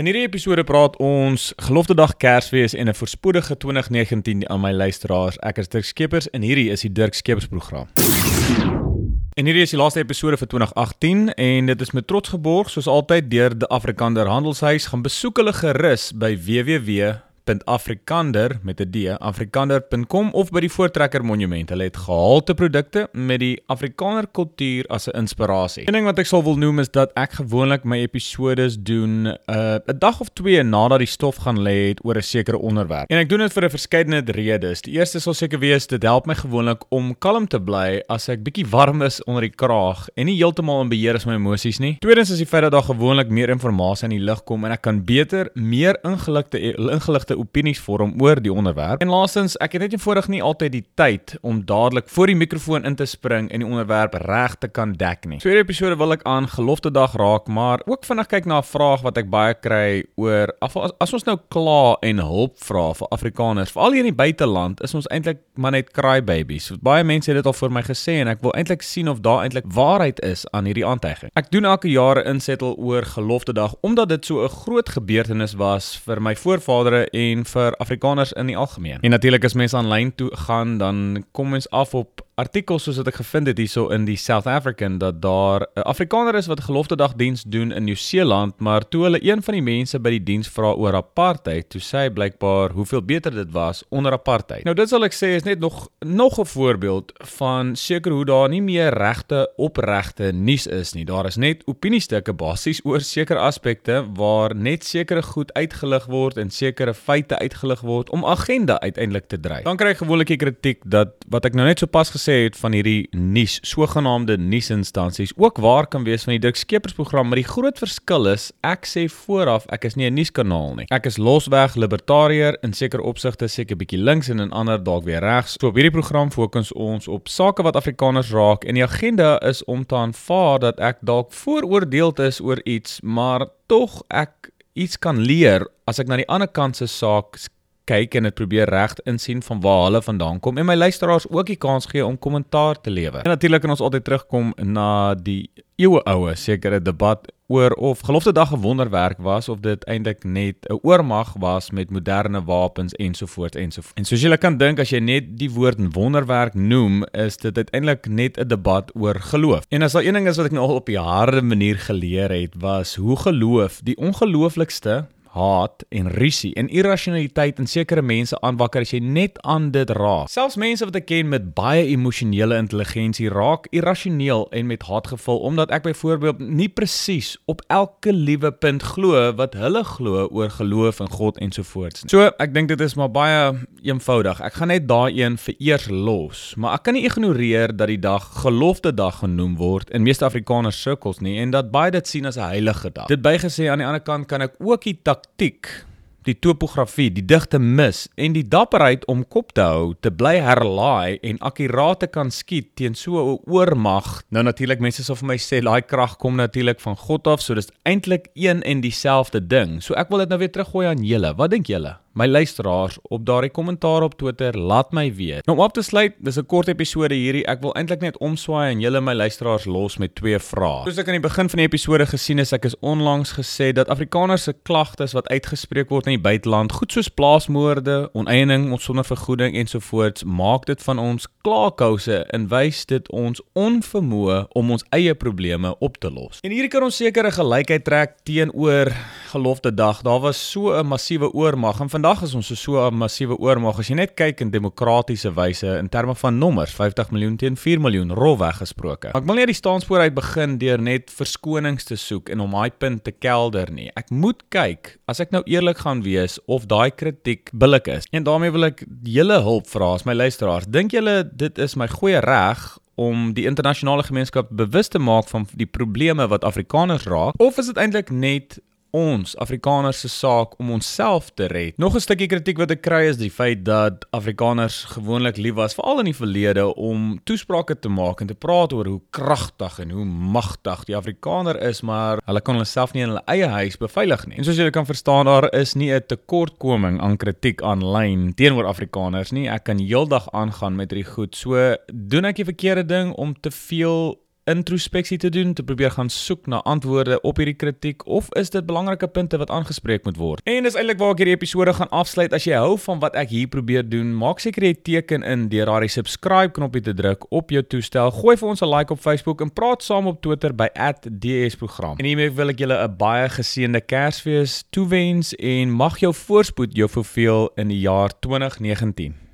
In hierdie episode praat ons Gelofte Dag Kersfees en 'n voorspoedige 2019 aan my luisteraars. Ek is Dirk Skeepers en hierdie is die Dirk Skeepers program. En hierdie is die laaste episode vir 2018 en dit is met trots geborg soos altyd deur die Afrikaner Handelshuis. Gaan besoek hulle gerus by www www.afrikander met 'n d afrikander.com of by die Voortrekker Monument. Hulle het gehalte produkte met die Afrikaner kultuur as 'n inspirasie. Een ding wat ek sal wil noem is dat ek gewoonlik my episodes doen uh, 'n dag of 2 nadat die stof gaan lê het oor 'n sekere onderwerp. En ek doen dit vir 'n verskeidenheid redes. Die eerste sal seker wees dit help my gewoonlik om kalm te bly as ek bietjie warm is onder die kraag en nie heeltemal in beheer is my emosies nie. Tweedens is die feit dat daar gewoonlik meer inligting in die lig kom en ek kan beter meer ingeligte ingeligte opinies vorm oor die onderwerp. En laastens, ek het net eenvoudig nie altyd die tyd om dadelik voor die mikrofoon in te spring en die onderwerp reg te kan dek nie. So hierdie episode wil ek aan gelofte dag raak, maar ook vinnig kyk na 'n vraag wat ek baie kry oor as, as ons nou kla en hulp vra vir Afrikaners, veral hier in die buiteland, is ons eintlik maar net cry babies. Baie mense het dit al vir my gesê en ek wil eintlik sien of daar eintlik waarheid is aan hierdie aantuiging. Ek doen elke jaar 'n insettel oor gelofte dag omdat dit so 'n groot gebeurtenis was vir my voorvadere en vir Afrikaners in die algemeen. En natuurlik as mense aanlyn toe gaan, dan kom ons af op artikels soos wat ek gevind het hierso in die South African dat daar 'n Afrikaner is wat gelofte dag diens doen in Nieu-Seeland, maar toe hulle een van die mense by die diens vra oor apartheid, toe sê hy blykbaar hoeveel beter dit was onder apartheid. Nou dit sal ek sê is net nog nog 'n voorbeeld van seker hoe daar nie meer regte opregte nuus is nie. Daar is net opiniestukke basies oor sekere aspekte waar net sekere goed uitgelig word en sekere feite uitgelig word om agenda uiteindelik te dryf. Dan kry ek gewoonlik kritiek dat wat ek nou net sopas gesê gesê het van hierdie nuus, sogenaamde nuusinstansies ook waar kan wees van die Dirk Skeepers program, maar die groot verskil is ek sê vooraf ek is nie 'n nuuskanaal nie. Ek is losweg libertariër in sekere opsigte, seker bietjie links en in ander dalk weer regs. So op hierdie program fokus ons op sake wat Afrikaners raak en die agenda is om te aanvaar dat ek dalk vooroordeeld is oor iets, maar tog ek iets kan leer as ek na die ander kant se saak kyk en dit probeer reg insien van waar hulle vandaan kom en my luisteraars ook die kans gee om kommentaar te lewer. En natuurlik kan ons altyd terugkom na die eeue oue sekere debat oor of gelofte dag 'n wonderwerk was of dit eintlik net 'n oormag was met moderne wapens ensovoorts ensovoorts. En soos julle kan dink as jy net die woord wonderwerk noem, is dit uiteindelik net 'n debat oor geloof. En as daar een ding is wat ek nou al op 'n harde manier geleer het, was hoe geloof die ongelooflikste haat en rusie en irrasionaliteit in sekere mense aanwakker as jy net aan dit raak. Selfs mense wat ek ken met baie emosionele intelligensie raak irrasioneel en met haat gevul omdat ek byvoorbeeld nie presies op elke liewe punt glo wat hulle glo oor geloof in God ensovoorts nie. So, ek dink dit is maar baie eenvoudig. Ek gaan net daai een vir eers los, maar ek kan nie ignoreer dat die dag gelofte dag genoem word in meeste Afrikaners sirkels nie en dat baie dit sien as 'n heilige dag. Dit bygesê aan die ander kant kan ek ook die taktiek, die topografie, die digte mis en die dapperheid om kop te hou, te bly herlaai en akkuraat te kan skiet teen so 'n oormag. Nou natuurlik mense sal vir my sê daai krag kom natuurlik van God af, so dis eintlik een en dieselfde ding. So ek wil dit nou weer teruggooi aan julle. Wat dink julle? My luisteraars op daardie kommentaar op Twitter, laat my weet. Nou om op te sluit, dis 'n kort episode hierdie. Ek wil eintlik net omswaai en julle my luisteraars los met twee vrae. Soos ek aan die begin van die episode gesien het, ek is onlangs gesê dat Afrikaners se klagtes wat uitgespreek word in die buiteland, goed soos plaasmoorde, oneiening sonder vergoeding ensovoorts, maak dit van ons klaarkouse en wys dit ons onvermoë om ons eie probleme op te los. En hierdie kan ons sekere gelykheid trek teenoor gelofte dag. Daar was so 'n massiewe oormag en vandag is ons so 'n massiewe oormag as jy net kyk in demokratiese wyse in terme van nommers 50 miljoen teen 4 miljoen rolweg gesproke. Ek wil nie die staanspoor uit begin deur net verskonings te soek en om daai punt te kelder nie. Ek moet kyk as ek nou eerlik gaan wees of daai kritiek billik is. En daarmee wil ek julle hulp vra as my luisteraars. Dink julle dit is my goeie reg om die internasionale gemeenskap bewus te maak van die probleme wat Afrikaners raak of is dit eintlik net ons Afrikaners se saak om onsself te red. Nog 'n stukkie kritiek wat ek kry is die feit dat Afrikaners gewoonlik lief was veral in die verlede om toesprake te maak en te praat oor hoe kragtig en hoe magtig die Afrikaner is, maar hulle kan hulself nie in hulle eie huis beveilig nie. En soos julle kan verstaan, daar is nie 'n tekortkoming aan kritiek aanlyn teenoor Afrikaners nie. Ek kan heeldag aangaan met hierdie goed. So doen ek die verkeerde ding om te veel introspeksie te doen, te probeer gaan soek na antwoorde op hierdie kritiek of is dit belangrike punte wat aangespreek moet word? En dis eintlik waar ek hierdie episode gaan afsluit. As jy hou van wat ek hier probeer doen, maak seker jy teken in deur daardie subscribe knoppie te druk op jou toestel. Gooi vir ons 'n like op Facebook en praat saam op Twitter by @dsprogram. En hiermee wil ek julle 'n baie geseënde Kersfees toewens en mag jou voorspoed jou verveel in die jaar 2019.